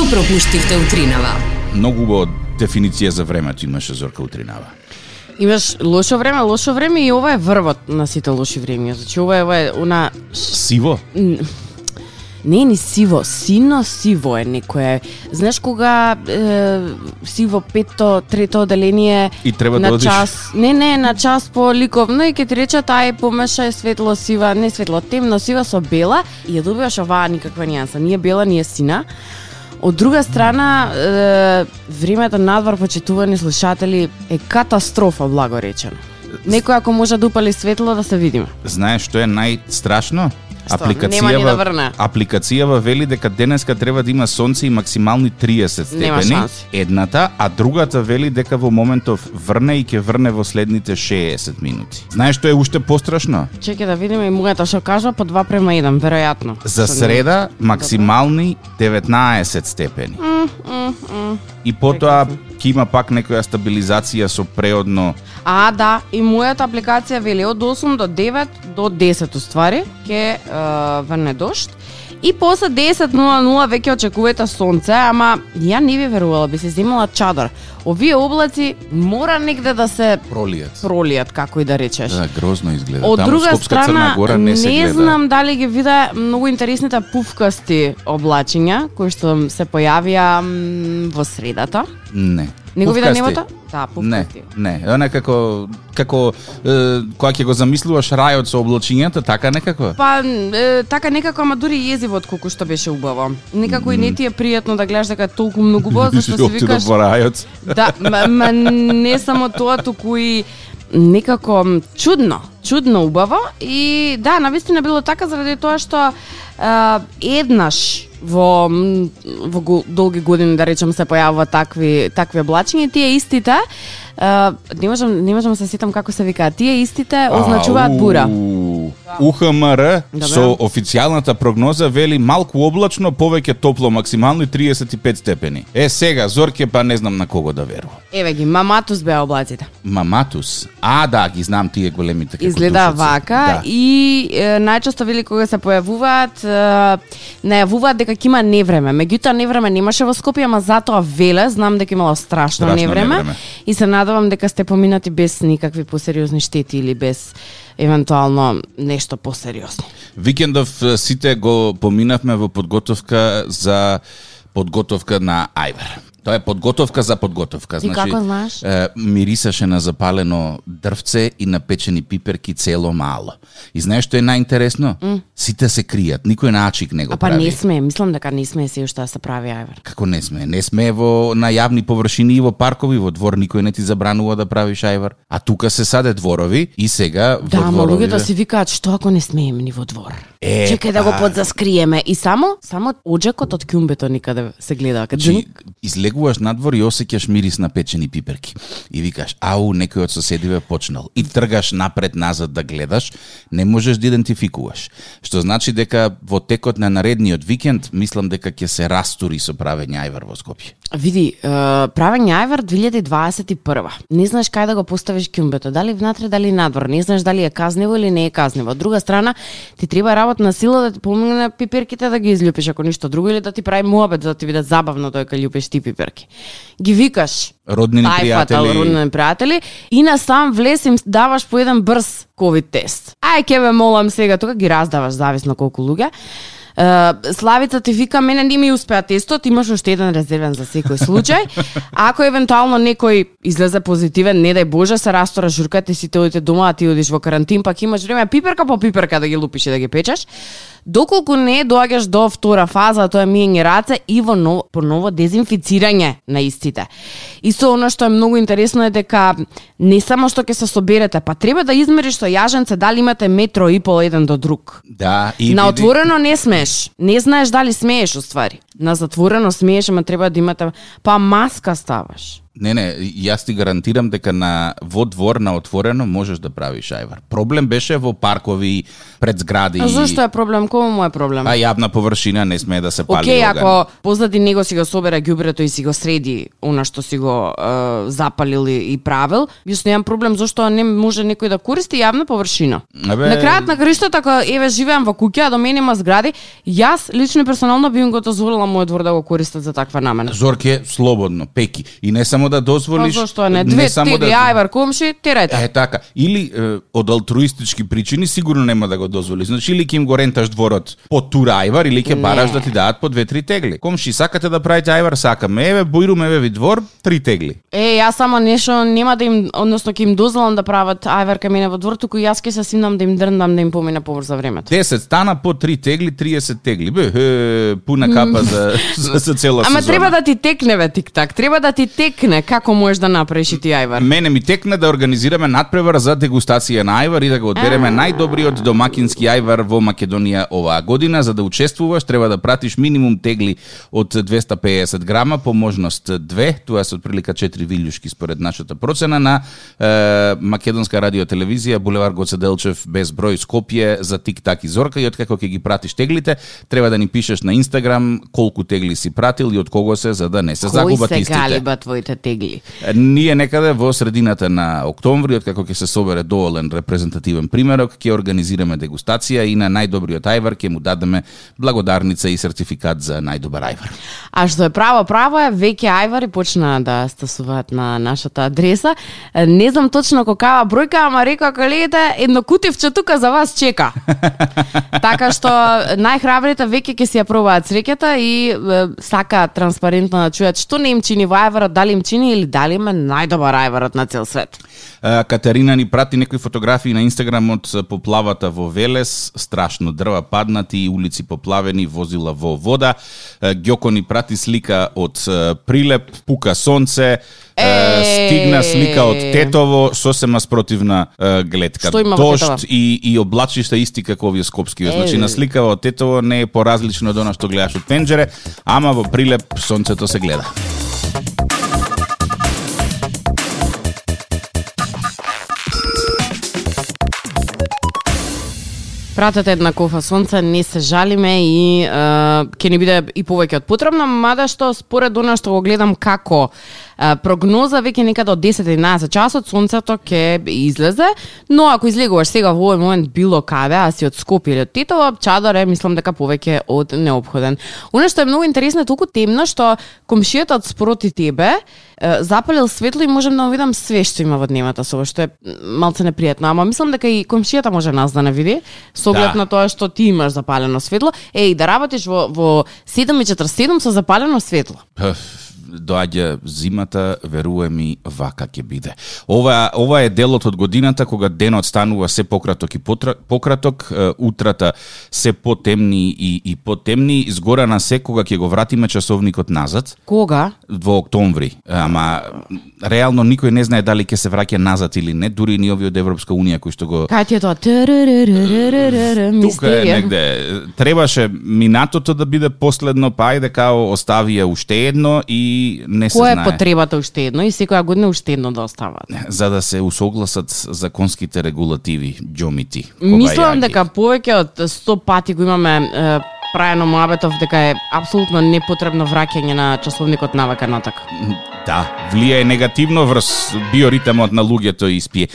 Што пропуштивте утринава? Многу убава дефиниција за времето имаше Зорка Утринава. Имаш лошо време, лошо време и ова е врвот на сите лоши времиња. Значи ова е, ова е она Сиво? не е ни сиво, сино сиво е некое. Знаеш кога е, си во петто, трето оделение И треба на да одиш. час, не, не, на час по ликовно и ќе ти речат ај помешај светло сива, не светло, темно сива со бела и ја добиваш оваа никаква нијанса, ние бела, ние сина. Од друга страна, е, времето надвор, почитувани слушатели, е катастрофа, благо речено. Некој ако може да упали светло да се видиме. Знаеш што е најстрашно? Ни да апликацијава вели дека денеска треба да има сонце и максимални 30 Нема степени. Едната, а другата вели дека во моментов врне и ќе врне во следните 60 минути. Знаеш што е уште пострашно? Чекај да видиме и мојата што кажа по 2 према 1, веројатно. За среда максимални 19 степени. И потоа ќе има пак некоја стабилизација со преодно А, да, и мојата апликација вели од 8 до 9 до 10 уствари, ќе врне дошт. И после 10.00 веќе очекувате сонце, ама ја не ви верувала, би се земала чадар. Овие облаци мора негде да се пролијат. пролијат, како и да речеш. Да, грозно изгледа. Од Таму друга Скопска страна, Гора не, се гледа. знам дали ги виде многу интересните пувкасти облачиња, кои што се појавија во средата. Не. Не го виде Пувкасти? небото? Да, Не, пувкасти. не. Она како како е, кога ќе го замислуваш рајот со облачињата, така некако. Па, е, така некако, ама дури и језивот колку што беше убаво. Некако и не ти е пријатно да гледаш дека толку многу убаво, зашто си Отидов викаш... во рајот. Да, ма, ма не само тоа, туку и некако чудно, чудно убаво и да, навистина било така заради тоа што е, еднаш во во долги години да речем се појавува такви такви облачиња тие истите не можам не можам да се сетам како се викаат тие истите означуваат бура. УХМР со официјалната прогноза вели малку облачно, повеќе топло, максимално 35 степени. Е сега Зорке па не знам на кого да верувам. Еве ги, маматус беа облаците. Маматус. А да, ги знам тие големите како Изгледа душици. вака Да. и е, најчесто вели кога се појавуваат е, најавуваат дека ќе има невреме. Меѓутоа невреме немаше во Скопје, ама затоа веле, знам дека имало страшно, Страшно невреме, невреме. и се надевам дека сте поминати без никакви посериозни штети или без евентуално нешто посериозно. Викендов сите го поминавме во подготовка за подготовка на Айвер. Тоа е подготовка за подготовка. И како знаеш? Е, мирисаше на запалено дрвце и на печени пиперки цело мало. И знаеш што е најинтересно? Сите се кријат, никој наачик не го А па прави. не сме, мислам дека не сме се уште да се прави ајвер. Како не сме? Не сме во на јавни површини и во паркови, во двор никој не ти забранува да правиш ајвар. А тука се саде дворови и сега Да, во ама дворовиве... луѓето си викаат што ако не смееме ни во двор. Е, Чекај да го па. подзаскриеме и само само оџакот од ќумбето никаде се гледа. Кај Значи, излегуваш надвор и осеќаш мирис на печени пиперки. И викаш, ау, некој од соседиве почнал. И тргаш напред назад да гледаш, не можеш да идентификуваш. Што значи дека во текот на наредниот викенд, мислам дека ќе се растури со правење ајвар во Скопје. Види, е, правење ајвар 2021. Не знаеш кај да го поставиш кјумбето, дали внатре, дали надвор. Не знаеш дали е казнево или не е казнево Од друга страна, ти треба работна сила да ти помогне пиперките да ги излюпиш ако ништо друго, или да ти прави муабет, за да ти биде забавно тоа кога љупиш ти пиперки. Ги викаш, Роднини тајфата, пријатели. роднини пријатели, и на сам влез им даваш по еден брз ковид тест. Ај, ке ве молам сега, тука ги раздаваш зависно колку луѓе. Е, Славица ти вика, мене не ми успеа тестот, имаш уште еден резервен за секој случај. Ако евентуално некој излезе позитивен, не дај Боже, се растора журката и сите одите дома, а ти одиш во карантин, пак имаш време пиперка по пиперка да ги лупиш и да ги печеш. Доколку не доаѓаш до втора фаза, тоа е мијење раце и во ново, поново дезинфицирање на истите. Исто оно што е многу интересно е дека не само што ќе се соберете, па треба да измериш со јаженце дали имате метро и пол еден до друг. Да, и На отворено не смееш. Не знаеш дали смееш уствари. На затворено смееш, ама треба да имате па маска ставаш. Не, не, јас ти гарантирам дека на во двор на отворено можеш да правиш ајвар. Проблем беше во паркови, пред згради. А зошто е проблем? Кому му е проблем? А јавна површина не смее да се пали Океј, ако позади него си го собере ѓубрето и си го среди она што си го е, запалил и правил, јас немам проблем зошто не може некој да користи јавна површина. Абе, На крајот на краиштата, ако еве живеам во куќа, до мене има згради, јас лично и персонално би им го дозволила мојот двор да го користат за таква намена. Зорке, слободно, пеки. И не само да Па дозволиш... зошто не? Две само тегли, ајвар комши, терајте. Е, така. Или е, од алтруистички причини сигурно нема да го дозволи. Значи, или ќе им го ренташ дворот по тур ајвар, или ќе Не. бараш да ти дадат по две-три тегли. Комши, сакате да правите ајвар, сакаме. Еве, бојрум, еве ви двор, три тегли. Е, јас само нешто нема да им, односно ќе им дозволам да прават ајвар кај мене во двор, туку јас ќе се симнам да им дрндам да им помине побрзо времето. 10 стана по 3 тегли, 30 тегли. Бе, е, пуна капа за, за, за цела Ама сезона. треба да ти текне ве тик-так, треба да ти текне како можеш да направиш и ти ајвар. Мене ми текна да организираме надпревар за дегустација на ајвар и да го одбереме најдобриот домакински ајвар во Македонија оваа година. За да учествуваш треба да пратиш минимум тегли од 250 грама, по можност две, тоа се отприлика 4 вилјушки според нашата процена на е, Македонска радио телевизија Булевар Гоце Делчев без број Скопје за тик-так и зорка и откако ќе ги пратиш теглите, треба да ни пишеш на Инстаграм колку тегли си пратил и од кого се за да не се Кој загубат се истите. галиба твоите тегли? Ние некаде во средината на октомври, откако ќе се собере доволен репрезентативен примерок, ќе организираме дегустација и на најдобриот ајвар ќе му дадеме благодарница и сертификат за најдобар ајвар. А што е право, право е, веќе ајвари почна да стасуваат на нашата адреса. Не знам точно какава бројка, ама рекоа колегите, едно кутивче тука за вас чека. така што најхрабрите веќе ќе си ја пробаат среќата и е, сакаат транспарентно да чујат што не им чини во ајварот, дали им чини или дали им е најдобар ајварот на цел свет. Катерина ни прати некои фотографии на Инстаграм од поплавата во Велес, страшно дрва паднати, и улици поплавени, возила во вода. А, Ѓоко ни прати слика од Прилеп, пука сонце, Е! стигна слика од Тетово, сосема спротивна а, гледка. Што има? Дошт и, и облачишта исти како овие скопски. Е. Значи на слика од Тетово не е поразлично од она што гледаш од пенџере, ама во Прилеп сонцето се гледа. Пратете една кофа сонце, не се жалиме и е, ќе ни биде и повеќе од потребно, мада што според она што го гледам како е, прогноза веќе некаде од 10-11 часот сонцето ќе излезе, но ако излегуваш сега во овој момент било каде, а си од Скопје или од Титово, чадор е мислам дека повеќе од необходен. Оно што е многу интересно е толку темно што комшијата од спроти тебе е, запалил светло и можам да видам све што има во дневната соба, што е малце непријатно, ама мислам дека и комшијата може нас да не види, со оглед Да. на тоа што ти имаш запалено светло. Еј, да работиш во, во 7.47 со запалено светло. Доаѓа зимата, веруе ми, вака ќе биде. Ова, ова е делот од годината кога денот станува се пократок и потра, пократок, утрата се потемни и, и потемни, изгора на се кога ќе го вратиме часовникот назад Кога? во октомври. Ама реално никој не знае дали ќе се враќа назад или не, дури ни овие од Европска унија кои што го Кај ти е тоа? Тука е негде. Требаше минатото да биде последно, па ајде као остави ја уште едно и не се Која е знае. потребата уште едно и секоја година уште едно да остават? За да се усогласат законските регулативи, џомити. Мислам дека повеќе од 100 пати го имаме е, праено Моабетов дека е апсолутно непотребно враќање на часовникот навака натака. Да, влијае негативно врз биоритмот на луѓето и спие.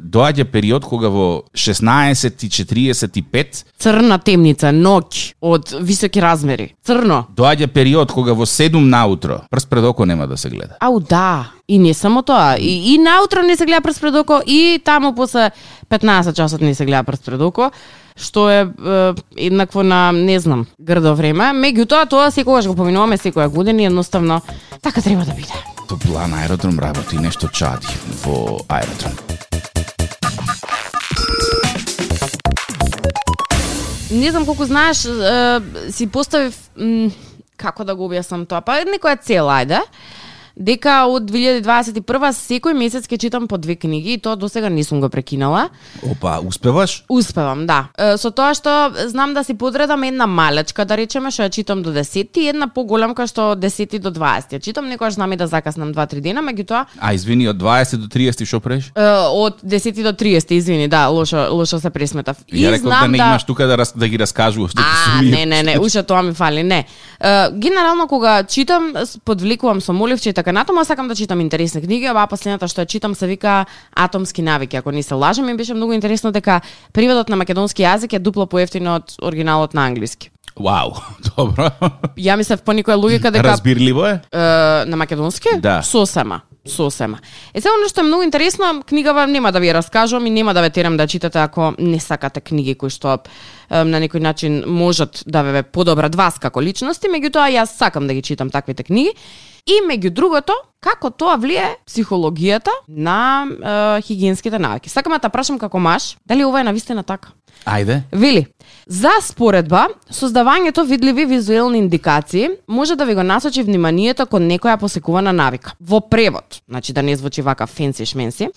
Доаѓа период кога во 16:45 Црна темница, ноќ од високи размери. Црно. доаѓа период кога во 7 наутро прс пред око нема да се гледа. Ау да, и не само тоа, и, и наутро не се гледа през пред око, и таму после 15 часот не се гледа през пред око, што е, е еднакво на, не знам, грдо време. Меѓутоа, тоа секогаш го поминуваме секоја година и едноставно така треба да биде. Топлан аеродром работи нешто чади во аеродром. Не знам колку знаеш, е, си поставив м, како да го објаснам тоа, па некоја цел, ајде. Дека од 2021 секој месец ќе читам по две книги и тоа до сега не сум го прекинала. Опа, успеваш? Успевам, да. Со тоа што знам да си подредам една малечка, да речеме, што ја читам до 10 и една поголемка што од 10 до 20. Ја читам некогаш знам и да закаснам 2-3 дена, меѓутоа А, извини, од 20 до 30 што е, од 10 до 30, извини, да, лошо лошо се пресметав. Ја реков да не имаш тука да, да ги раскажуваш. А, не, не, не, уште тоа ми фали, не. Генерално кога читам, подвлекувам со моливче и така натаму, а сакам да читам интересни книги, ова последната што ја читам се вика Атомски навики, ако не се лажам, ми беше многу интересно дека преводот на македонски јазик е дупло поевтино од оригиналот на англиски. Вау, добро. Ја мислев по никоја логика дека Разбирливо е? е, на македонски? Да. Сосема. Сосема. Е сега оно што е многу интересно, книгава нема да ви ја раскажувам и нема да ве терам да читате ако не сакате книги кои што е, на некој начин можат да ве подобрат вас како личности, меѓутоа јас сакам да ги читам таквите книги. И меѓу другото, како тоа влие психологијата на е, хигиенските навики. Сакам да прашам како маж, дали ова е навистина така? Ајде. Вели, за споредба, создавањето видливи визуелни индикации може да ви го насочи вниманието кон некоја посекувана навика. Во превод, значи да не звучи вака фенси шменси,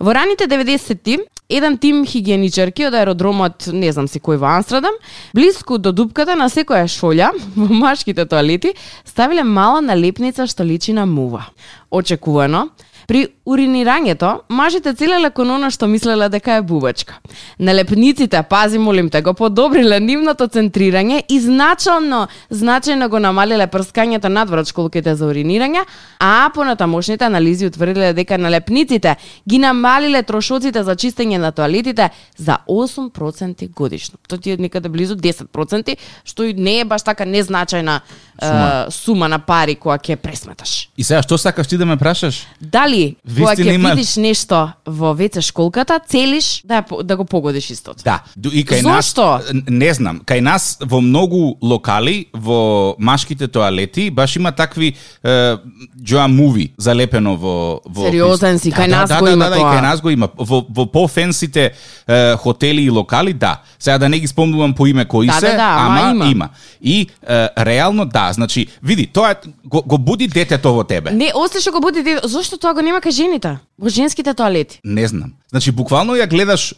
во раните 90-ти, еден тим хигиеничарки од аеродромот, не знам си кој во Амстердам, блиску до дупката на секоја шолја во машките тоалети, ставиле мала налепница што личи на мува. Очекувано, При уринирањето, мажите целеле кон она што мислеле дека е бубачка. Налепниците, пази молим те, го подобриле нивното центрирање и значално, значајно го намалиле прскањето надвор од школките за уринирање, а понатамошните анализи утврдиле дека налепниците ги намалиле трошоците за чистење на тоалетите за 8% годишно. Тоа ти е некаде близу 10%, што и не е баш така незначајна Сума. сума, сума на пари која ќе пресметаш. И сега што сакаш ти да ме прашаш? Дали кога ќе има- видиш нешто во веце школката, целиш да да го погодиш истото? Да, и кај Зошто? нас не знам, кај нас во многу локали во машките тоалети баш има такви е, Joa movie залепено во во Сериозен си, кај да, нас да, го да, има да, да, и тоа. кај нас го има. Во во пофенсите е, хотели и локали, да. Сега да не ги спомнувам по име кои Да, се, да, да, ама ама има. има. И е, реално да, значи, види, тоа го, го буди детето во тебе. Не, осте што го буди дете- зошто тоа го нема кај жените? Во женските тоалети. Не знам. Значи буквално ја гледаш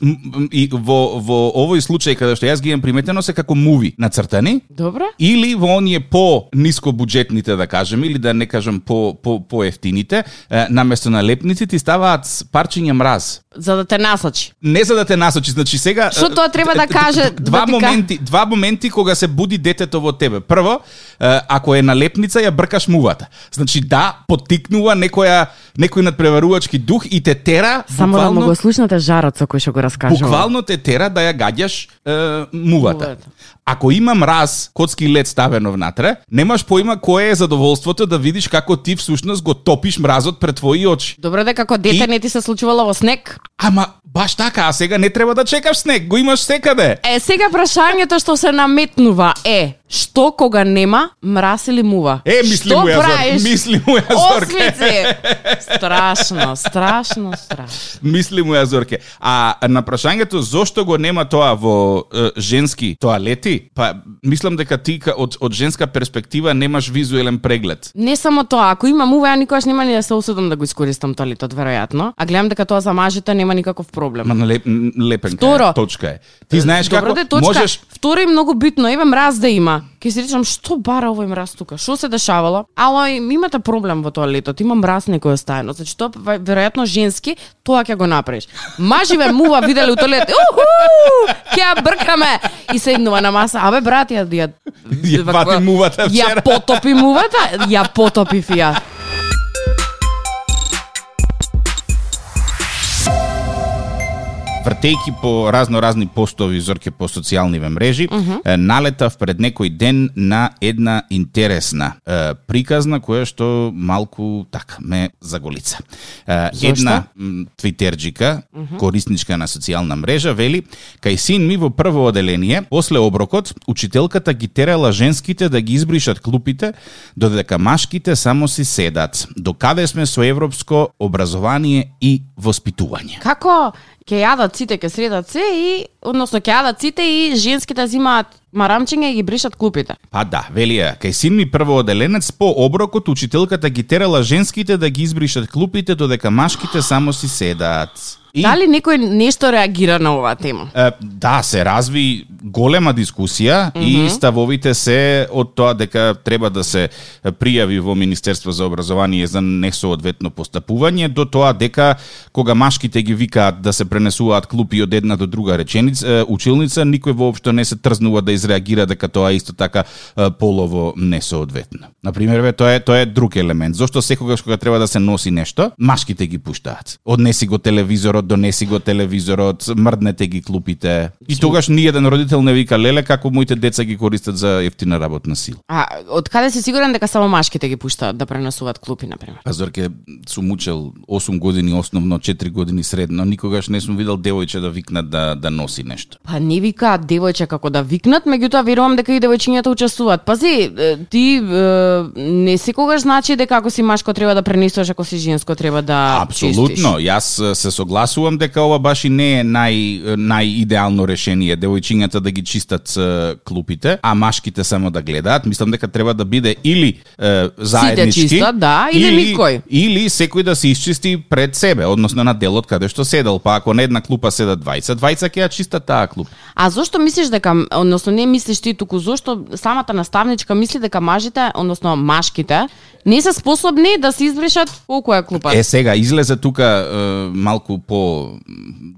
и во во овој случај каде што јас ги имам приметено се како муви нацртани Добро? или во оние по ниско буџетните да кажем или да не кажам по по по ефтините наместо на лепници ти ставаат парчиња мраз. За да те насочи. Не за да те насочи, значи сега Што тоа треба да каже, Два да моменти, два моменти кога се буди детето во тебе. Прво, ако е на лепница ја бркаш мувата. Значи да, поттикнува некоја некој надпреварувачки дух и те тера Само да буквално- му го слушнате жарот со кој што го раскажува. Буквално те тера да ја гаѓаш е, мувата. Мувата. Ако има мраз, коцки лед ставено внатре, немаш поима кое е задоволството да видиш како ти всушност го топиш мразот пред твои очи. Добро дека како дете И- не ти се случувало во снег. Ама баш така, а сега не треба да чекаш снег, го имаш секаде. Е, сега прашањето што се наметнува е, што кога нема мраз или мува? Е, мисли што му ја? Зорке, мисли му ја Зорке. Осмици! Страшно, страшно, страшно. Мисли му ја Зорке. А на прашањето зошто го нема тоа во е, женски тоалети, па мислам дека ти од, од женска перспектива немаш визуелен преглед. Не само тоа, ако има мува, ја никогаш нема ни да се усудам да го искористам тоалетот, веројатно. А гледам дека тоа за мажите нема никаков проблем. Ма леп, лепенка Второ. е, точка е. Ти знаеш Добро како да е точка. можеш Второ и многу битно, еве мраз да има. Ке си речам што бара овој мраз тука? Што се дешавало? Ало, имате проблем во тоалетот, има мраз некој оставено. Значи тоа ве- веројатно женски, тоа ќе го направиш. Маживе мува виделе у тоалет. Уху! Ќе ја бркаме и седнува на маса. Абе брат, ја ја Ја фати мувата Ја потопи мувата, ја потопи фија. Вртејки по разно-разни постови зорке по социјалниве мрежи, е, налетав пред некој ден на една интересна е, приказна која што малку така ме заголица. Е, една твитерџика, корисничка на социјална мрежа, вели, кај син ми во прво оделение, после оброкот, учителката ги терала женските да ги избришат клупите, додека машките само си седат. До каде сме со европско образование и воспитување? Како ќе јадат сите, ќе средат се и односно ќе јадат сите и женските зимаат марамчиња и ги бришат клупите. Па да, вели ја, кај син ми првооделенец по оброкот учителката ги терала женските да ги избришат клупите додека машките само си седаат. И... Дали некој нешто реагира на оваа тема? Е, да, се разви голема дискусија mm -hmm. и ставовите се од тоа дека треба да се пријави во Министерство за образование за несоодветно постапување до тоа дека кога машките ги викаат да се пренесуваат клупи од една до друга реченица, училница, никој воопшто не се трзнува да изреагира дека тоа е исто така полово несоодветно. Например, ве, тоа е тоа е друг елемент. Зошто секогаш кога треба да се носи нешто, машките ги пуштаат. Однеси го телевизорот донеси го телевизорот, мрднете ги клупите. И тогаш ни еден родител не вика леле како моите деца ги користат за ефтина работна сила. А од каде си сигурен дека само машките ги пуштаат да пренесуваат клупи на пример? Зорке сум учел 8 години основно, 4 години средно, никогаш не сум видел девојче да викнат да да носи нешто. Па не викаат девојче како да викнат, меѓутоа верувам дека и девојчињата учествуваат. Пази, ти не секогаш значи дека ако си машко треба да пренесуваш, ако си женско треба да Апсолутно, јас се согласувам гласувам дека ова баш и не е нај најидеално решение девојчињата да ги чистат е, клупите, а машките само да гледаат. Мислам дека треба да биде или е, заеднички, Сите чистат, да, или, или никој. Или секој да се исчисти пред себе, односно на делот каде што седел, па ако на една клупа седат двајца, двајца ќе ја чистат таа клупа. А зошто мислиш дека, односно не мислиш ти туку, зошто самата наставничка мисли дека мажите, односно машките, не се способни да се избришат колку е клупа. Е сега излезе тука е, малку по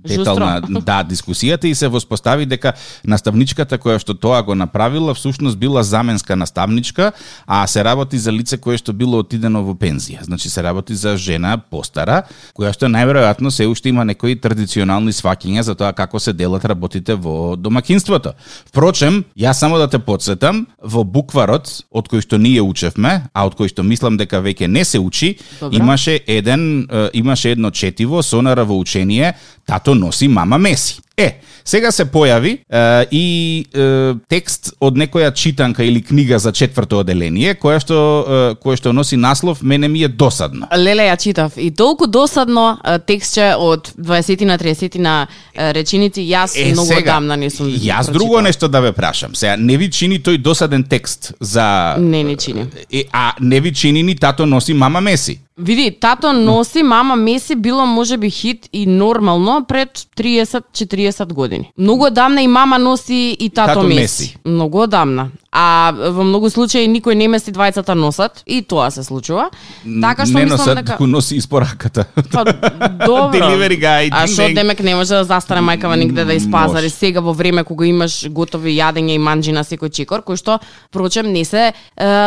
детална да дискусијата и се воспостави дека наставничката која што тоа го направила всушност била заменска наставничка, а се работи за лице кое што било отидено во пензија. Значи се работи за жена постара која што најверојатно се уште има некои традиционални сваќања за тоа како се делат работите во домакинството. Впрочем, јас само да те подсетам, во букварот од кој што ние учевме, а од кој што мислам дека веќе не се учи, Добра. имаше еден имаше едно четиво сонара во учение Тато носи мама Меси. Е, сега се појави е, и е, текст од некоја читанка или книга за четврто оделение, која што е, која што носи наслов Мене ми е досадно. Леле ја читав и толку досадно текстче од 20 на 30 на реченици, јас е, многу сега, одамна не сум Јас друго нешто да ве прашам. Сега не ви чини тој досаден текст за Не не чини. Е, а не ви чини ни тато носи мама Меси. Види, тато носи мама Меси било можеби хит и нормално пред 30-40 години. Многу одамна и мама носи и тато, тато Меси. Меси. Многу одамна а во многу случаи никој не меси двајцата носат и тоа се случува. Така што не мислам носат, дека носи испораката. Па добро. Delivery guy. А што демек не може да застане мајкава нигде да испазари сега во време кога имаш готови јадења и манџи на секој чекор, кој што прочем не се е,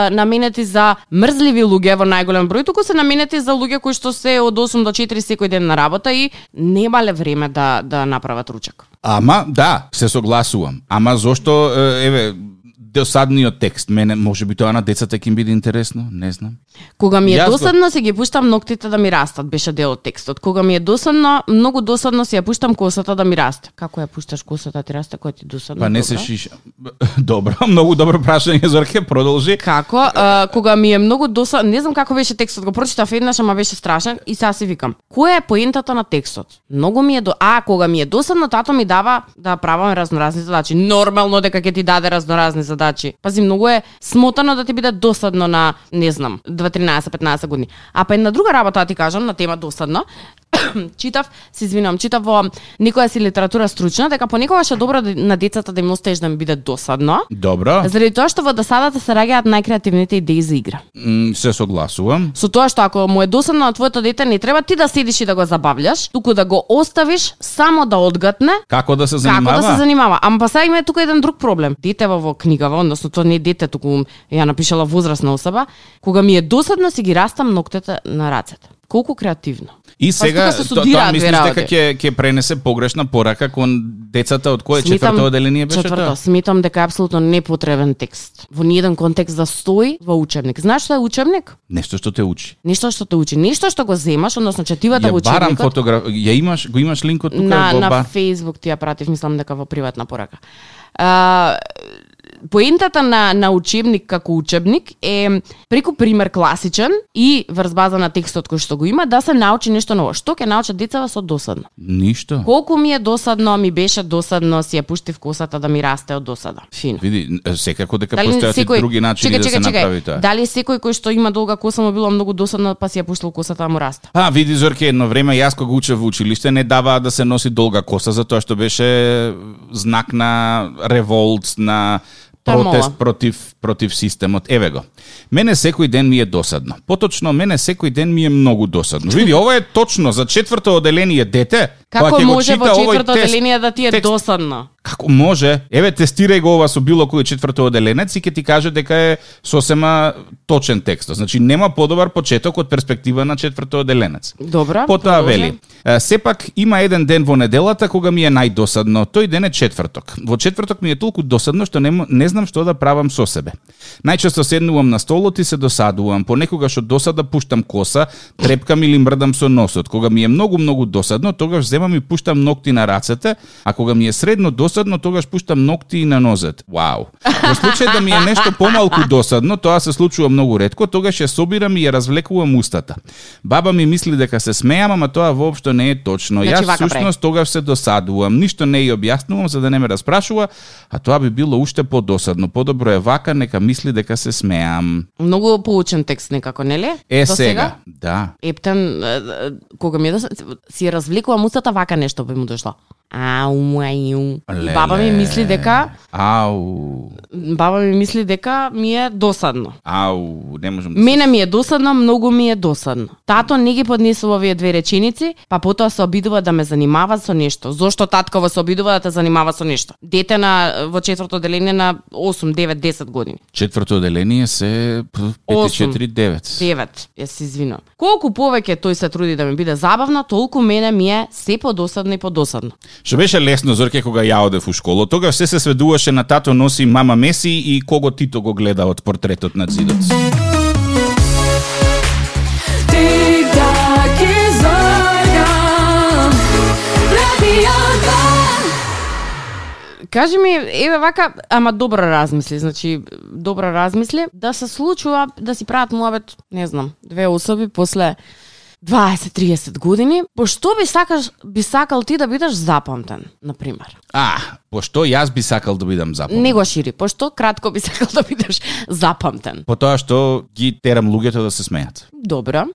наменети за мрзливи луѓе во најголем број, туку се наменети за луѓе кои што се од 8 до 4 секој ден на работа и немале време да да направат ручек. Ама, да, се согласувам. Ама зошто, еве, досадниот текст. Мене може би тоа на децата ќе им биде интересно, не знам. Кога ми е Јас досадно се ги пуштам ноктите да ми растат, беше дел од текстот. Кога ми е досадно, многу досадно се ја пуштам косата да ми расте. Како ја пушташ косата ти расте кога ти досадно? Па не се шиша. Добро, многу добро прашање Зорке, продолжи. Како? А, кога ми е многу досадно, не знам како беше текстот, го прочитав еднаш, ама беше страшен и сега си викам. Која е поентата на текстот? Многу ми е до а кога ми е досадно, тато ми дава да правам разноразни задачи. Нормално дека ќе ти даде разноразни задачи задачи. Пази, многу е смотано да ти биде досадно на, не знам, 13-15 години. А па една друга работа, да ти кажам, на тема досадно, читав, се извинувам, читав во некоја си литература стручна, дека понекогаш е добро да, на децата да им оставиш да им биде досадно. Добро. Заради тоа што во досадата се раѓаат најкреативните идеи за игра. Mm, се согласувам. Со тоа што ако му е досадно на твоето дете, не треба ти да седиш и да го забавляш, туку да го оставиш само да одгатне. Како да се занимава? Како да се занимава. Ама па сега има тука еден друг проблем. Детева во книгава, односно тоа не е дете, туку ја напишала возрастна особа, кога ми е досадно си ги растам ноктите на рацете. Колку креативно. И па сега тоа тоа мислиш дека ќе ќе пренесе погрешна порака кон децата од кое четврто оделение беше четврто, тоа? Сметам дека е апсолутно непотребен текст. Во ниеден контекст да стои во учебник. Знаеш што е учебник? Нешто што те учи. Нешто што те учи. Нешто што го земаш, односно четивата во учебникот. Ја барам фотограф, ја имаш, го имаш линкот тука на, во на Facebook ти ја пратив, мислам дека во приватна порака. А, поентата на на учебник како учебник е преку пример класичен и врз база на текстот кој што го има да се научи нешто ново. Што ќе научат децава со досадно? Ништо. Колку ми е досадно, ми беше досадно, си ја пуштив косата да ми расте од досада. Фин. Види, секако дека постојат и други начини чекай, да чекай, се чекай. направи тоа. Дали секој кој што има долга коса му било многу досадно, па си ја пуштил косата да му расте? А, види Зорке, едно време јас кога учев во училиште не даваа да се носи долга коса затоа што беше знак на револт, на протест против против системот. Еве го. Мене секој ден ми е досадно. Поточно мене секој ден ми е многу досадно. Види, ова е точно за четврто оделение дете. Како може во четврто тест- деление да ти е текст, досадно? Како може? Еве тестирај го ова со било кој четврто оделенец и ќе ти каже дека е сосема точен текст. Значи нема подобар почеток од перспектива на четврто оделенец. Добро. Потоа вели, «Е, сепак има еден ден во неделата кога ми е најдосадно. Тој ден е четврток. Во четврток ми е толку досадно што не, не знам што да правам со себе. Најчесто седнувам на столот и се досадувам. Понекогаш од досада пуштам коса, трепкам или мрдам со носот. Кога ми е многу многу досадно, тогаш земам и пуштам ногти на рацете, а кога ми е средно досадно, тогаш пуштам ногти и на нозет. Вау. Во случај да ми е нешто помалку досадно, тоа се случува многу ретко, тогаш ја собирам и ја развлекувам устата. Баба ми мисли дека се смеам, ама тоа воопшто не е точно. Значи, Јас всушност тогаш се досадувам, ништо не ја објаснувам за да не ме распрашува, а тоа би било уште подосадно. Подобро е вака, нека мисли дека се смеам. Многу поучен текст некако, нели? Е До сега, да. Ептен, кога ми е досад, си развлекувам устата, вака нешто би му дошло. Ау, муају. И баба ми Леле. мисли дека, Ау, баба ми мисли дека ми е досадно. ау, не можам да Мене ми е досадно, многу ми е досадно. Тато не ги поднесува овие две реченици, па потоа се обидува да ме занимава со нешто. Зошто татково се обидува да те занимава со нешто? Дете на во четврто деление на 8, 9, 10 години. Четврто оделение се 5-4-9. 9, ја се извинувам. Колку повеќе тој се труди да ми биде забавно, толку мене ми е се подосадно и подосадно. Што беше лесно Зорке кога ја одев у школа, тогаш се се сведуваше на тато носи мама Меси и кого Тито го гледа од портретот на зидот. 2 Кажи ми, еве вака, ама добро размисли, значи добро размисли, да се случува да си прават муабет, не знам, две особи после 20-30 години, по што би сакаш би сакал ти да бидеш запамтен, на пример? А, пошто јас би сакал да бидам запомнет. Не го шири, пошто кратко би сакал да бидеш запамтен. По тоа што ги терам луѓето да се смеат. Добро.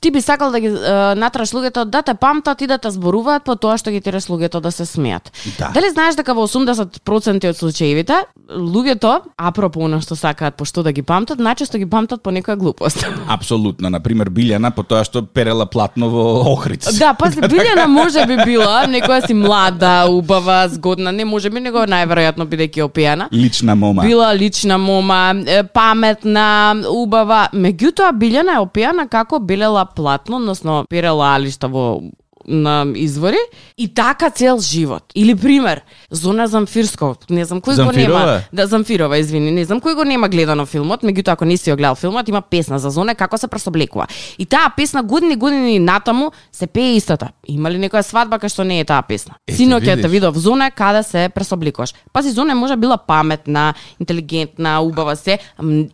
Ти би сакал да ги е, натраш луѓето да те памтат и да те зборуваат по тоа што ги тераш луѓето да се смеат. Да. Дали знаеш дека во 80% од случаевите луѓето, апропо она што сакаат по што да ги памтат, најчесто ги памтат по некоја глупост. Апсолутно, на пример Билјана по тоа што перела платно во Охриц. Да, пази, Билјана може би била некоја си млада, убава, згодна, не може би, него најверојатно бидејќи опијана. Лична мома. Била лична мома, паметна, убава. Меѓутоа, Билјана е опијана како белела платно, односно перела алишта во на извори и така цел живот. Или пример, Зона Замфирско, не знам кој го Замфирова? нема. Да, Замфирова, извини, не знам кој го нема гледано филмот, меѓутоа ако не си ја гледал филмот, има песна за Зона како се пресоблекува. И таа песна години години натаму се пее истата. Има ли некоја свадба кај што не е таа песна? Ете, Синоќ ја те видиш. видов Зона каде се пресоблекуваш. Пази Зона може била паметна, интелигентна, убава се.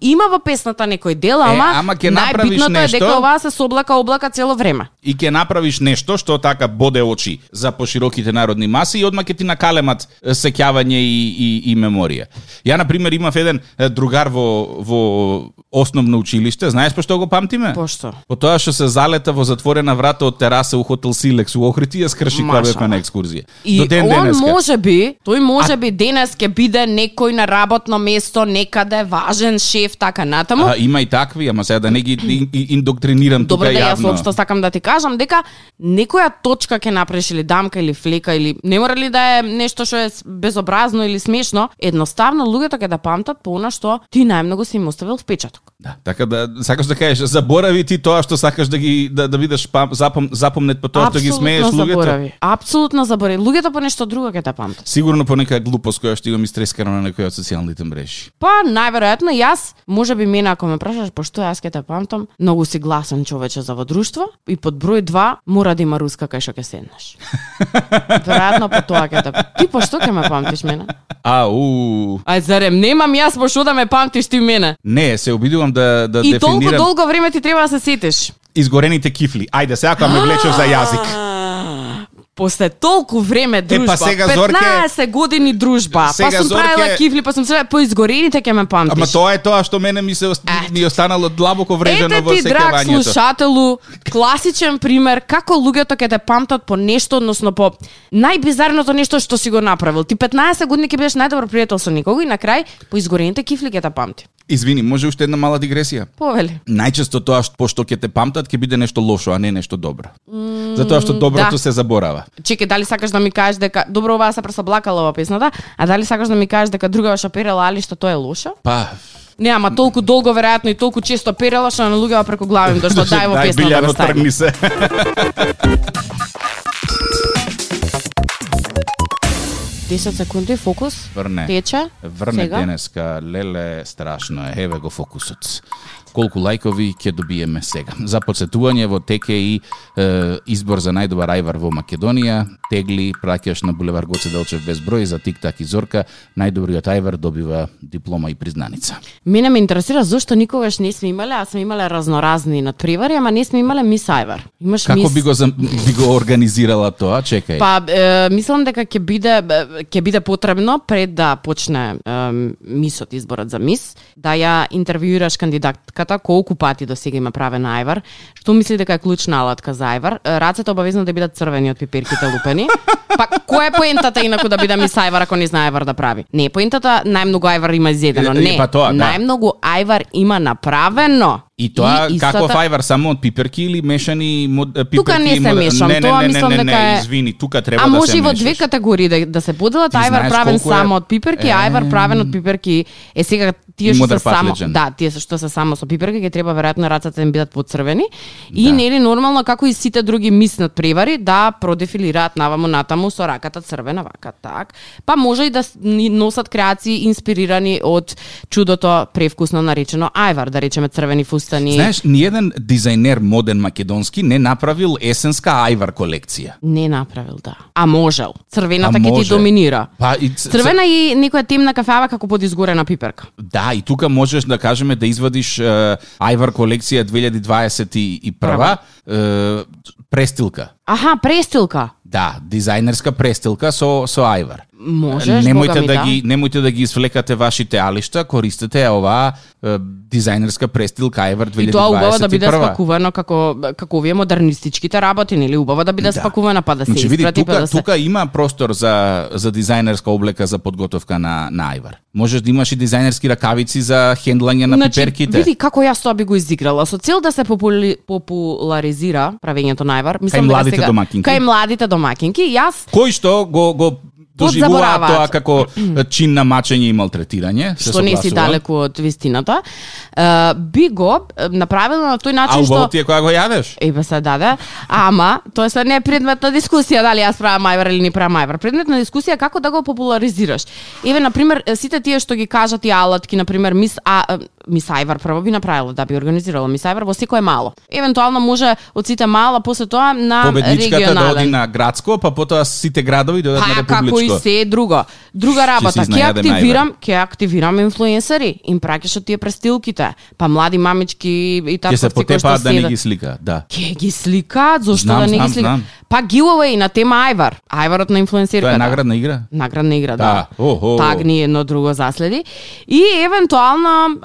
Има во песната некој дел, ама, ама ќе направиш најбитното е дека оваа се соблака облака цело време. и ќе направиш нешто што така боде очи за пошироките народни маси и одма ќе ти накалемат сеќавање и, и, и меморија. Ја, на пример, имав еден другар во, во основно училиште, знаеш по што го памтиме? Пошто? По тоа што се залета во затворена врата од тераса у хотел Силекс у Охрид и ја скрши бевме на екскурзија. И До ден он денеска. може би, тој може би денес ќе биде некој на работно место, некаде важен шеф, така натаму. А, има и такви, ама сега да не ги ин- ин- индоктринирам Добро тука да јас јавно. воопшто сакам да ти кажам дека некоја точка ќе направиш или дамка или флека или не мора ли да е нешто што е безобразно или смешно, едноставно луѓето ќе да памтат по она што ти најмногу си им оставил впечаток. Да, така да сакаш да кажеш заборави ти тоа што сакаш да ги да, да видиш пам, запом, запомнет по тоа што ги смееш луѓето. заборави. Апсолутно заборави. Луѓето по нешто друго ќе те памтат. Сигурно по некоја глупост која што имам истрескана на некоја од социјалните мрежи. Па, најверојатно јас, може би мене ако ме прашаш по што јас ќе те памтам, многу си гласен човече за во друштво и под број 2 мора да има руска врска кај што ќе седнеш. Веројатно по тоа ќе те... Ти по што ќе ме памтиш мене? Ау. Ај зарем, немам јас по што да ме памтиш ти мене. Не, се обидувам да да И толку дефинирам долго време ти треба да се сетиш. изгорените кифли. Ајде, сега кога ме влечеш за јазик. После толку време дружба, па сега, Зорке, 15 години дружба, сега, па сум Зорке, правила кифли, па сум се по изгорените ќе ме памтиш. Ама тоа е тоа што мене ми се ми е останало длабоко врежено Ете во ти, драг слушателу, класичен пример како луѓето ќе те памтат по нешто, односно по најбизарното нешто што си го направил. Ти 15 години ќе бидеш најдобар пријател со некого и на крај по изгорените кифли ќе те памти. Извини, може уште една мала дигресија? Повели. Најчесто тоа што пошто ќе те памтат ќе биде нешто лошо, а не нешто добро. Затоа што доброто да. се заборава. Чекај, дали сакаш да ми кажеш дека добро ова се пресаблакала ова песната, а дали сакаш да ми кажеш дека другава што перела али што тоа е лошо? Па, Не, ама толку долго веројатно и толку често перела што на луѓето преку глави им дошло дај во песната да Билјано, го стави. тргни се. 10 секунди фокус. Врне. Тече. Врне Сега. денеска, леле, страшно е. Еве го фокусот. Колку лајкови ќе добиеме сега. За подсетување во теке и е, избор за најдобар ајвар во Македонија. Тегли, праќаш на булевар Гоце Делчев без број за Тик-так и Зорка. Најдобриот ајвар добива диплома и признаница. Мене ме интересира зошто никогаш не сме имале, а сме имале разноразни надпревари, ама не сме имале мис Ајвар. Имаш Како мис... би го би го организирала тоа? Чекај. Па, е, мислам дека ќе биде ќе биде потребно пред да почне е, мисот изборот за мис, да ја интервјуираш кандидатката колку пати до сега има правен ајвар, што мисли дека е клучна алатка за ајвар. Рацете обавезно да бидат црвени од пиперките лупени. Па која е поентата инаку да биде мис ајвар ако не знае ајвар да прави? Не поентата најмногу ајвар има изедено, не. па тоа, да. Најмногу ајвар има направено. И тоа И истата- ајвар само од пиперки или мешани мод, пиперки? Тука не се мод- мешам, не, не, тоа не, мислам не, не, дека не, е- извини, тука треба А да може се и во две категории да, да се поделат. Ајвар правен колку е- само од пиперки, Е. ајвар правен од пиперки. Е сега тие што се само, патлиџен. да, тие што се само со пиперки ќе треба веројатно рацете да им бидат поцрвени. И Да. нели нормално како и сите други миснат превари да продефилираат наваму натаму со раката црвена вака так. Па може и да носат креации инспирирани од чудото превкусно наречено ајвар, да речеме црвени фустани. Знаеш, ниеден дизајнер моден македонски не направил есенска ајвар колекција. Не направил, да. А можел. Црвената ќе ти доминира. Па и Црвена и некоја темна кафеава како подизгорена пиперка. Да, и тука можеш да кажеме да извадиш ајвар колекција 2021 е, престилка. Аха, престилка. Да, дизајнерска престилка со со ајвар. Можеш, немојте да да. ги немојте да ги извлекате вашите алишта, користете оваа е, дизајнерска престилка ајвар 2021. И тоа убаво да биде спакувано како како овие модернистичките работи, нели убаво да биде Да. спакувана па да се Значи, види, испрати тука, па да се тука има простор за за дизајнерска облека за подготовка на на ајвар. Можеш да имаш и дизајнерски ракавици за хендлање на пиперките. Значи, види како јас тоа би го изиграла. Со цел да се попули, популаризира правењето на ајвар, мислам дека младите сега домакинки. кај младите домакинки, јас Кој што го го Подзабораваат. тоа како чин на мачење и малтретирање, се што не си далеку од вистината, е, би го е, направила на тој А начин убаво што ти е кога го јадеш? Ебе се даде, ама тоа се не е предмет на дискусија дали јас правам ајвар или не правам ајвар. Предмет на дискусија е како да го популаризираш. Еве на пример сите тие што ги кажат тие алатки на пример мис а е, мис ајвар прво би направила да би организирала мис ајвар во секое мало. Евентуално може од сите мала после тоа на Победничката да регионален. оди на градско, па потоа сите градови дојдат на Па како и републичко. се друго. Друга работа, ќе активирам, ќе активирам инфлуенсери, им праќаш од тие престилките, па млади мамички и така Ќе се потепаат да не ги слика, да. Ќе ги сликаат, зошто Знам, да не ги сликаат? Па giveaway на тема Ајвар. Ајварот на инфлуенсерката. Тоа е наградна игра. Наградна игра, да. Да, охо. Тагни едно друго заследи. И евентуално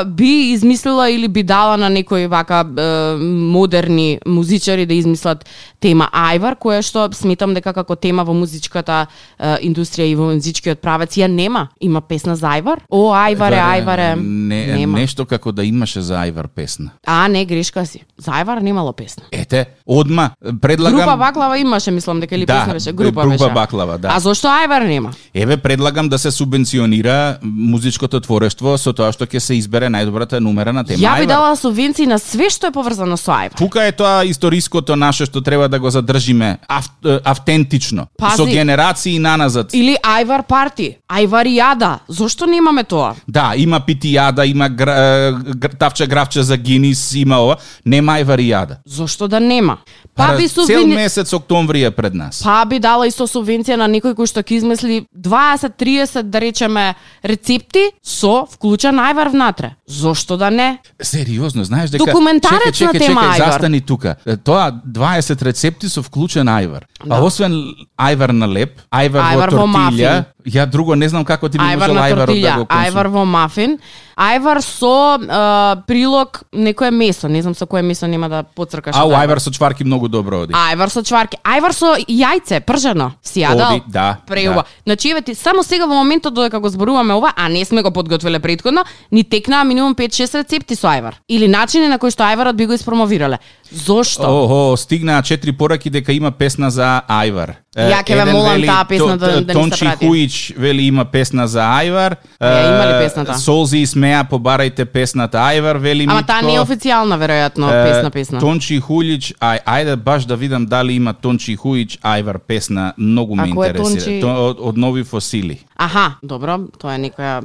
е, би измислила или би дала на некои вака е, модерни музичари да измислат тема Ајвар, која што сметам дека како тема во музичката е, индустрија и во музичкиот правец ја нема. Има песна за Ајвар? О, Ајваре, Ајваре. Не, нема. нешто како да имаше за Ајвар песна. А, не, грешка си. За Ајвар немало песна. Ете, одма предлагам Група Баклава имаше, мислам дека или Да, песна беше, група, група беше. Баклава, да. А зошто Ајвар нема? Еве предлагам да се субвенционира музичкото творештво со тоа што ќе се избере најдобрата нумера на тема Ја би Ајвар. дала субвенции на све што е поврзано со Ајвар. Тука е тоа историското наше што треба да го задржиме ав, автентично, Пази. со генерации наназад. Или Ајвар парти, Ајваријада. Зошто немаме тоа? Да, има питијада, има гра, тавче гравче за Гинис, има ова, нема ајваријада. Зошто да нема? Па би Цел субвени... месец октомври е пред нас. Па би дала исто субвенција на некој кој што ќе измисли 20-30 да речеме рецепти со вклучен ајвар внатре. Зошто да не? Сериозно, знаеш дека Документарец чекај, на чекај, тема чекај, ајвар. застани тука. Тоа 20 рецепти со вклучен ајвар. Да. А освен ајвар на леп, ајвар, Ајвар во во тортилја, мафин. ја друго не знам како ти би Ајвар можел на ајварот да тортилја, го консумираш. ајвар во мафин, ајвар со а, прилог некое месо, не знам со кое месо нема да поцркаш. Ау, ајвар со чварки многу добро оди. Ајвар со чварки, ајвар со јајце, пржено. Си јадал? Оди, да, Преуба. да. Значи, еве ти, само сега во моментот додека го зборуваме ова, а не сме го подготвиле претходно, ни текнаа минимум 5-6 рецепти со ајвар. Или начини на кои што ајварот би го испромовирале. Зошто? Охо, стигнаа четири пораки дека има песна за Ајвар. Ја ќе ве молам таа песна да- да ни се Тончи прати. Хуич вели има песна за Ајвар. Ја, има ли песната? Солзи и смеа побарајте песната Ајвар, вели Ама Митко. таа не е официјална, веројатно, Е, песна песна. Тончи Хујич, ај, ајде баш да видам дали има Тончи Хујич Ајвар песна, многу ме интересира. Тончи? То, од, од нови фосили. Аха, добро, тоа е некоја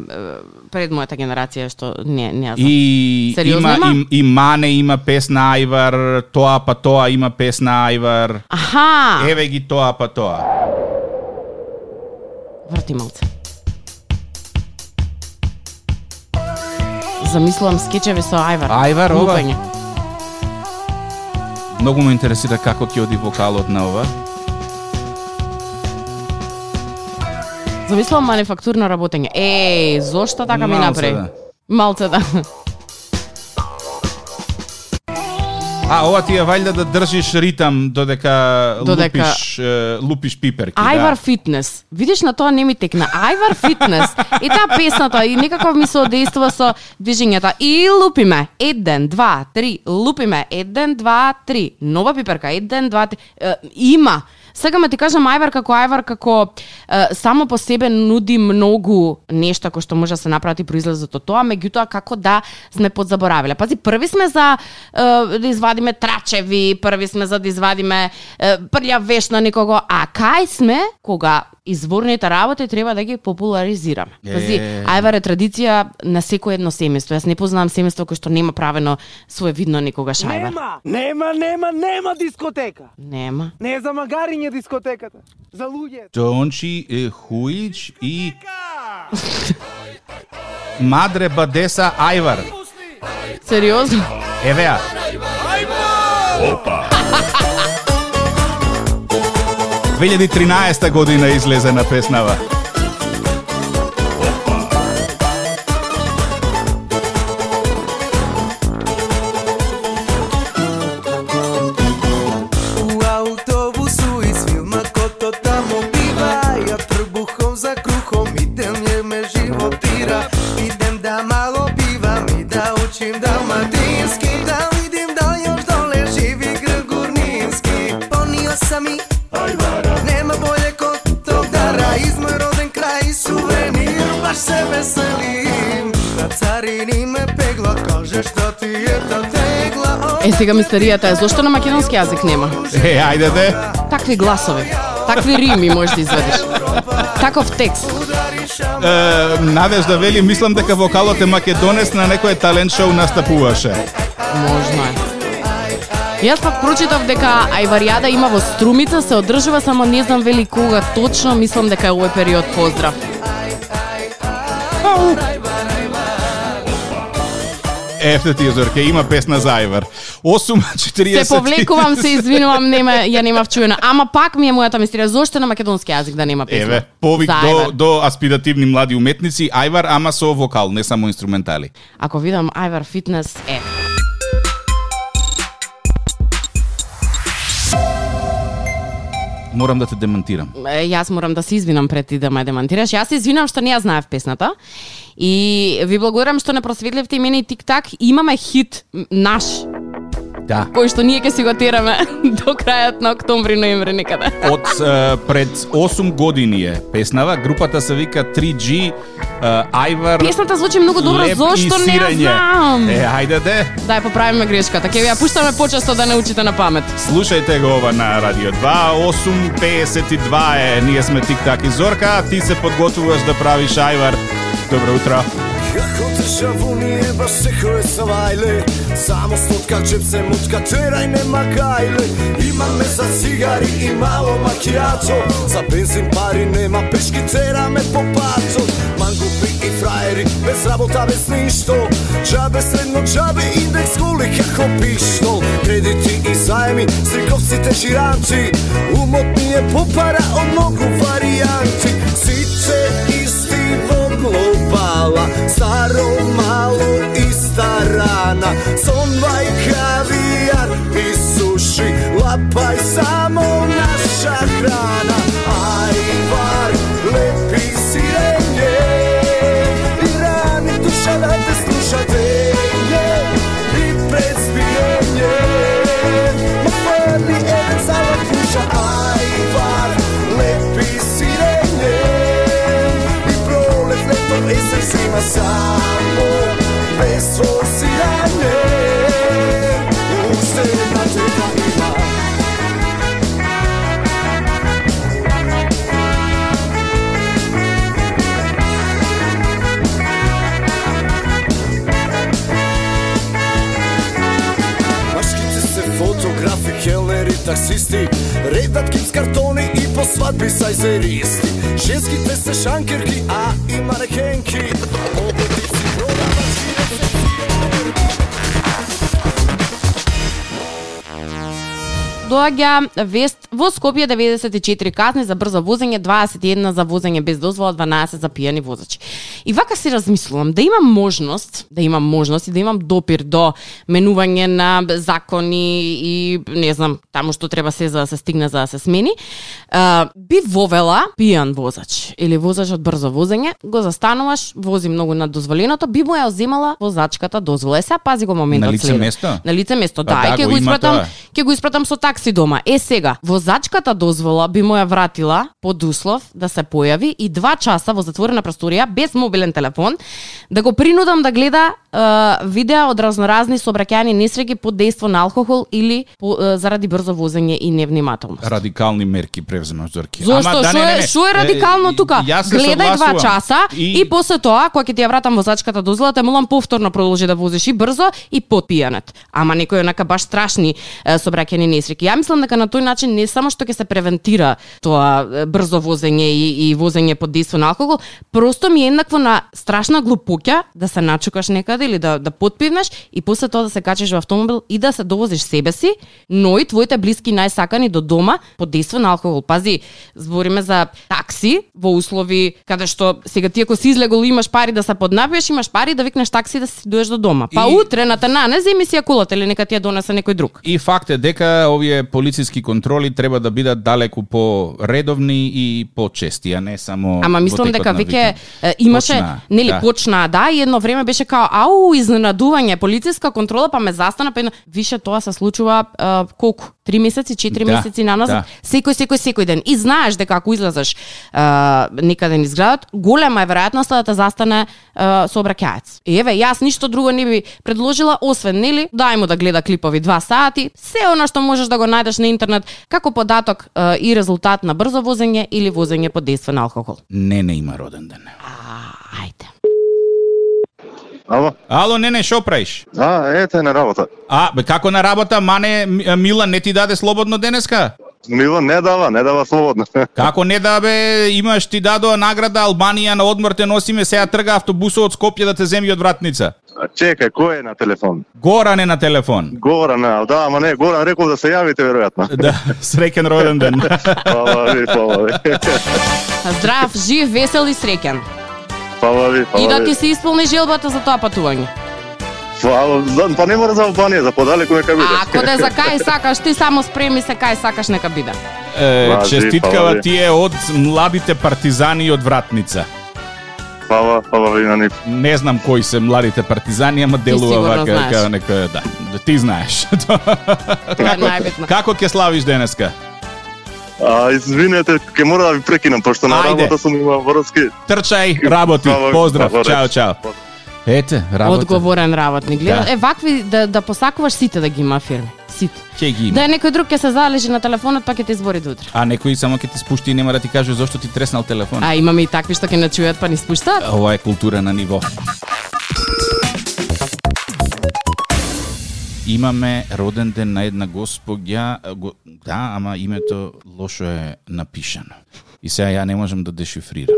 пред мојата генерација што не не ја знам. И Сериозно има, има? и, и Мане има песна Ајвар, тоа па тоа има песна Ајвар. Аха, Еве ги тоа па тоа. врти малце. Замислувам скечеви со Ајвар. Ајвар, ова? Лупање. Многу ме интересира како ќе оди вокалот на ова. Замислувам манифактурно работење. Е, зошто така ми Малце, направи? да. Малце да. А, ова ти е вајда да држиш ритам додека, Додека- лупиш, е, лупиш пиперки. Ајвар да. фитнес. Видиш на тоа не ми текна. Ајвар фитнес. И таа песната и некако ми се одействува со движењата. И лупиме. Еден, два, три. Лупиме. Еден, два, три. Нова пиперка. Еден, два, три. Е, има. Сега ме ти кажам Ајвар како Ајвар како е, само по себе нуди многу нешта кои што може да се направат и произлезот од тоа, меѓутоа како да сме подзаборавиле. Пази, први сме за е, да извадиме трачеви, први сме за да извадиме е, прљав веш на некого, а кај сме кога изворните работи треба да ги популаризираме. Пази, ајвар е традиција на секој едно семејство. Јас не познавам семејство кој што нема правено своевидно никогаш ајвар. Нема, нема, нема, нема дискотека. Нема. Не е за магариње дискотеката. За луѓе. Тончи е, Хујич и Мадре Бадеса Ајвар. Сериозно? Еве ја. Опа. 2013 година излезе на песнава. Е, сега мистеријата е зошто на македонски јазик нема? Е, ајде де. Такви гласови, такви рими можеш да извадиш. Таков текст. Е, Надежда вели, мислам дека вокалот е македонец на некој талент шоу настапуваше. Можно е. Јас пак прочитав дека Ајваријада има во Струмица, се одржува, само не знам вели кога точно, мислам дека е овој период поздрав. Ефте ти Зорке, има песна за Ајвар. 8.40. Се повлекувам, се извинувам, нема, ја немав чуена. Ама пак ми е мојата мистерија, зошто на македонски јазик да нема песна? Еве, повик до, до аспиративни млади уметници, Ајвар, ама со вокал, не само инструментали. Ако видам Ајвар Фитнес, е. Морам да те демантирам. Е, јас морам да се извинам пред ти да ме демантираш. Јас се извинам што не ја знаев песната. И ви благодарам што не просветливте и мене и тик-так. Имаме хит наш, Да. кој што ние ќе си го тераме до крајот на октомври, ноември некаде. Од е, пред 8 години е песнава, групата се вика 3G, е, Ајвар, Песната звучи многу добро, Леп зошто не ја знам? Е, ајде де, Дај поправиме грешката. Ќе ви ја пуштаме почесто да не учите на памет. слушајте го ова на Радио 2, 8.52 е, ние сме Тик Так и Зорка, ти се подготвуваш да правиш Ајвар. Добро утро. Kako te државу ние баш секој свајле Само слутка джеп се мутка, терај нема гајле Имаме за цигари и мало макијачо За бензин пари нема, пешки тераме по патот Мангупи и фраери, без работа, без ништо. Джабе средно, джабе индекс гули како пиштол Кредити и заеми, стриковците жиранти. Умот ми е попара од многу варијанти. Сите исти во globala Staro, malo i starana. Sonvaj, kavijar i suši Lapaj samo naša hrana. taksisti. Redat kim s kartoni i po svadbi sajzeristi Ženski te se šankerki, a i manekenki доаѓа вест во Скопје 94 казни за брзо возење, 21 за возење без дозвола, 12 за пијани возачи. И вака си размислувам да имам можност, да имам можност и да имам допир до менување на закони и не знам, таму што треба се за да се стигне за да се смени, а, би вовела пијан возач или возач од брзо возење, го застануваш, вози многу над дозволеното, би му ја земала возачката дозвола. Е, сега пази го моментот На лице следен. место? На лице место, Па да, да, и ќе го го испратам, ќе го испратам со такси дома. Е сега, возачката дозвола би му ја вратила под услов да се појави и два часа во затворена просторија без мобилен телефон да го принудам да гледа е, видеа од разноразни сообраќајни несреќи под дејство на алкохол или по, е, заради брзо возење и невнимателност. Радикални мерки превземаш Зорки. Зошто? Ама, да, не, не, е, не. што е радикално тука? Гледај два часа и... и после тоа, кога ќе ти ја вратам возачката дозвола, те молам повторно продолжи да возиш и брзо и под пијанет. Ама некои онака баш страшни е, сообраќајни несреќи. Ја мислам дека на тој начин не само што ќе се превентира тоа брзо возење и, и возење под дејство на алкохол, просто ми е еднакво на страшна глупоќа да се начукаш некаде или да да подпивнеш и после тоа да се качиш во автомобил и да се довозиш себе си, но и твоите блиски најсакани до дома под дејство на алкохол. Пази, збориме за такси во услови каде што сега ти ако си излегол имаш пари да се поднапиеш, имаш пари да викнеш такси да си доеш до дома. Па И- утре на не земи си ја кулата или нека ти ја донесе некој друг. И факт е дека овие полициски контроли треба да бидат далеку по редовни и почести, а не само Ама мислам дека веќе имаше Почнаа, нели да. почнаа да и едно време беше као ау изненадување полициска контрола па ме застана па едно више тоа се случува е, колку три месеци, четири Да, месеци наназад, да. секој секој секој ден. И знаеш дека ако излезеш е, некаде низ градот, голема е веројатноста да те застане сообраќаец. И еве, јас ништо друго не би предложила освен нели дај му да гледа клипови два сати, се она што можеш да го најдеш на интернет како податок е, и резултат на брзо возење или возење под дејство на алкохол. Не, не има роден ден. А, ајде. Ало? Ало, не, не, шо правиш? А, ете на работа. А, бе, како на работа, мане, М- Милан не ти даде слободно денеска? Милан не дава, не дава слободно. Како не да бе, имаш ти дадоа награда Албанија на одмор те носиме, сега трга автобусот од Скопје да те земи од вратница. Чекај, кој е на телефон? Горан е на телефон. Горан, а, да, ама не, Горан рекол да се јавите веројатно. Да, среќен роден ден. Ви, ви. Здрав, жив, весел и среќен. Фала ви, И фала да ви. ти се исполни желбата за тоа патување. Фала, за- па не мора за Албанија, за подалеку нека биде. А ако да за кај сакаш, ти само спреми се кај сакаш нека биде. Е, честиткава ти е од младите партизани од вратница. Фала, фала ви на нив. Не знам кои се младите партизани, ама делува вака, како нека, да, да, ти знаеш. Тоа е најбитно. Како ќе славиш денеска? А, извинете, ќе мора да ви прекинам, пошто на Ајде. работа сум има врски. Трчај, работи. Поздрав. Чао, чао. Ете, работа. Одговорен работник. Гледа, Да. е вакви да да посакуваш сите да ги има фирми. Сите. Ќе ги има. Да е некој друг ќе се залежи на телефонот па ќе те избори до утре. А некој само ќе ти спушти и нема да ти каже зошто ти треснал телефон. А имаме и такви што ќе не чујат па ни спуштаат. Ова е култура на ниво. Имаме роден ден на една господја, го, да, ама името лошо е напишано. И сега ја не можам да дешифрирам.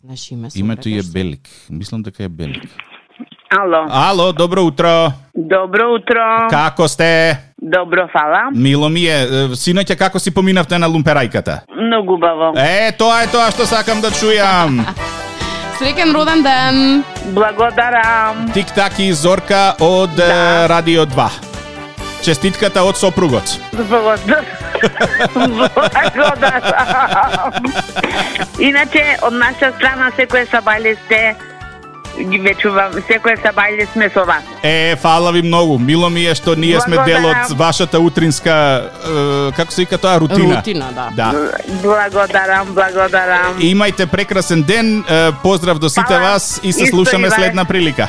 Знаеш име Името е? Белик. Мислам дека е Белик. Ало, Ало, добро утро. добро утро. Како сте? Добро, фала. Мило ми е. Е, Синоќа како си поминавте на лумперајката? Многу убаво. Е, тоа е тоа што сакам да чујам. Среќен роден ден. Благодарам. Тик-так и Зорка од Да. Радио 2. Честитката од сопругот. Благодарам. Иначе, од наша страна, секој сабајле сте, ги вечувам, секој сабајле сме со вас. Е, фала ви многу. Мило ми е што ние сме дел од вашата утринска, е, како се вика тоа, рутина. Рутина, да. Да. Благодарам, благодарам. Имајте прекрасен ден, е, поздрав до сите Фала. вас и се Исто слушаме следна прилика.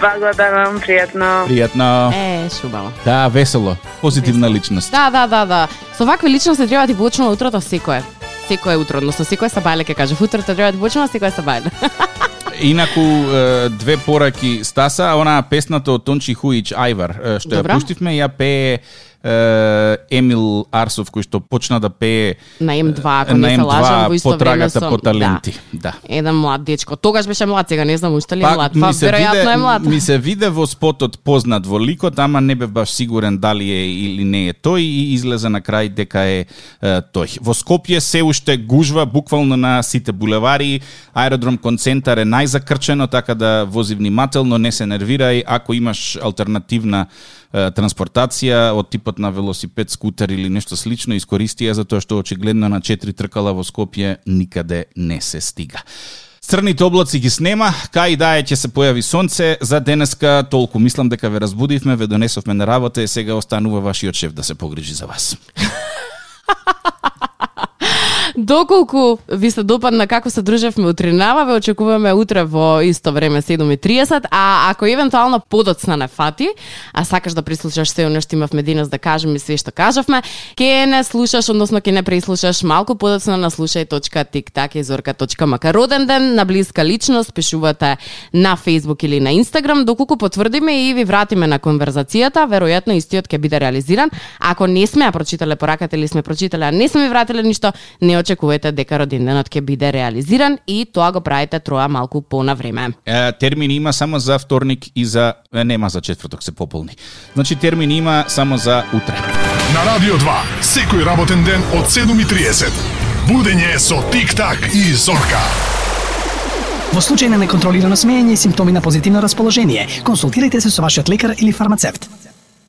Благодарам, пријатно. Пријатно. Е, шубаво. Да, весело. Позитивна личност. Да, да, да, да. Со вакви личности треба да ти почнува утрото секое. Секое утро, односно секое сабајле ке кажа. Утрото треба да ти почнува секое сабајле. Инаку две пораки Стаса, она песната од Тончи Хуич Ајвар, е, што ја Добра. пуштивме, ја пее Емил Арсов кој што почна да пее На М2, ако на не се лажам, во М2 исто време со... по таленти. Да. Еден млад дечко. Тогаш беше млад, сега не знам уште ли е млад. Па веројатно е млад. Ми се виде во спотот познат во ликот, ама не бев баш сигурен дали е или не е тој и излезе на крај дека е, е тој. Во Скопје се уште гужва буквално на сите булевари, аеродром концентар е најзакрчено, така да вози внимателно, не се нервирај, ако имаш алтернативна е, транспортација од типот на велосипед, скутер или нешто слично, искористија затоа што очигледно на четири тркала во Скопје никаде не се стига. Црните облаци ги снема, кај да е ќе се појави сонце, за денеска толку мислам дека ве разбудивме, ве донесовме на работа и сега останува вашиот шеф да се погрижи за вас. Доколку ви се допадна како се дружевме утринава, ве очекуваме утре во исто време 7:30, а ако евентуално подоцна не фати, а сакаш да прислушаш се оно што имавме денес да кажеме и све што кажавме, ке не слушаш, односно ке не преслушаш малку подоцна на slušaj.tiktakizorka.mk. Роден ден на блиска личност, пишувате на Facebook или на Instagram, доколку потврдиме и ви вратиме на конверзацијата, веројатно истиот ќе биде реализиран. Ако не сме ја прочитале пораката или сме прочитале, а не сме ви вратиле ништо, не очекувате дека роденденот ќе биде реализиран и тоа го правите троа малку по на време. Е, термини има само за вторник и за... е, Нема за четврток, се пополни. Значи термини има само за утре. На Радио 2, секој работен ден од 7.30. Будење со Тик-так и Зорка. Во случај на неконтролирано смеење и симптоми на позитивно расположение, консултирайте се со вашиот лекар или фармацевт.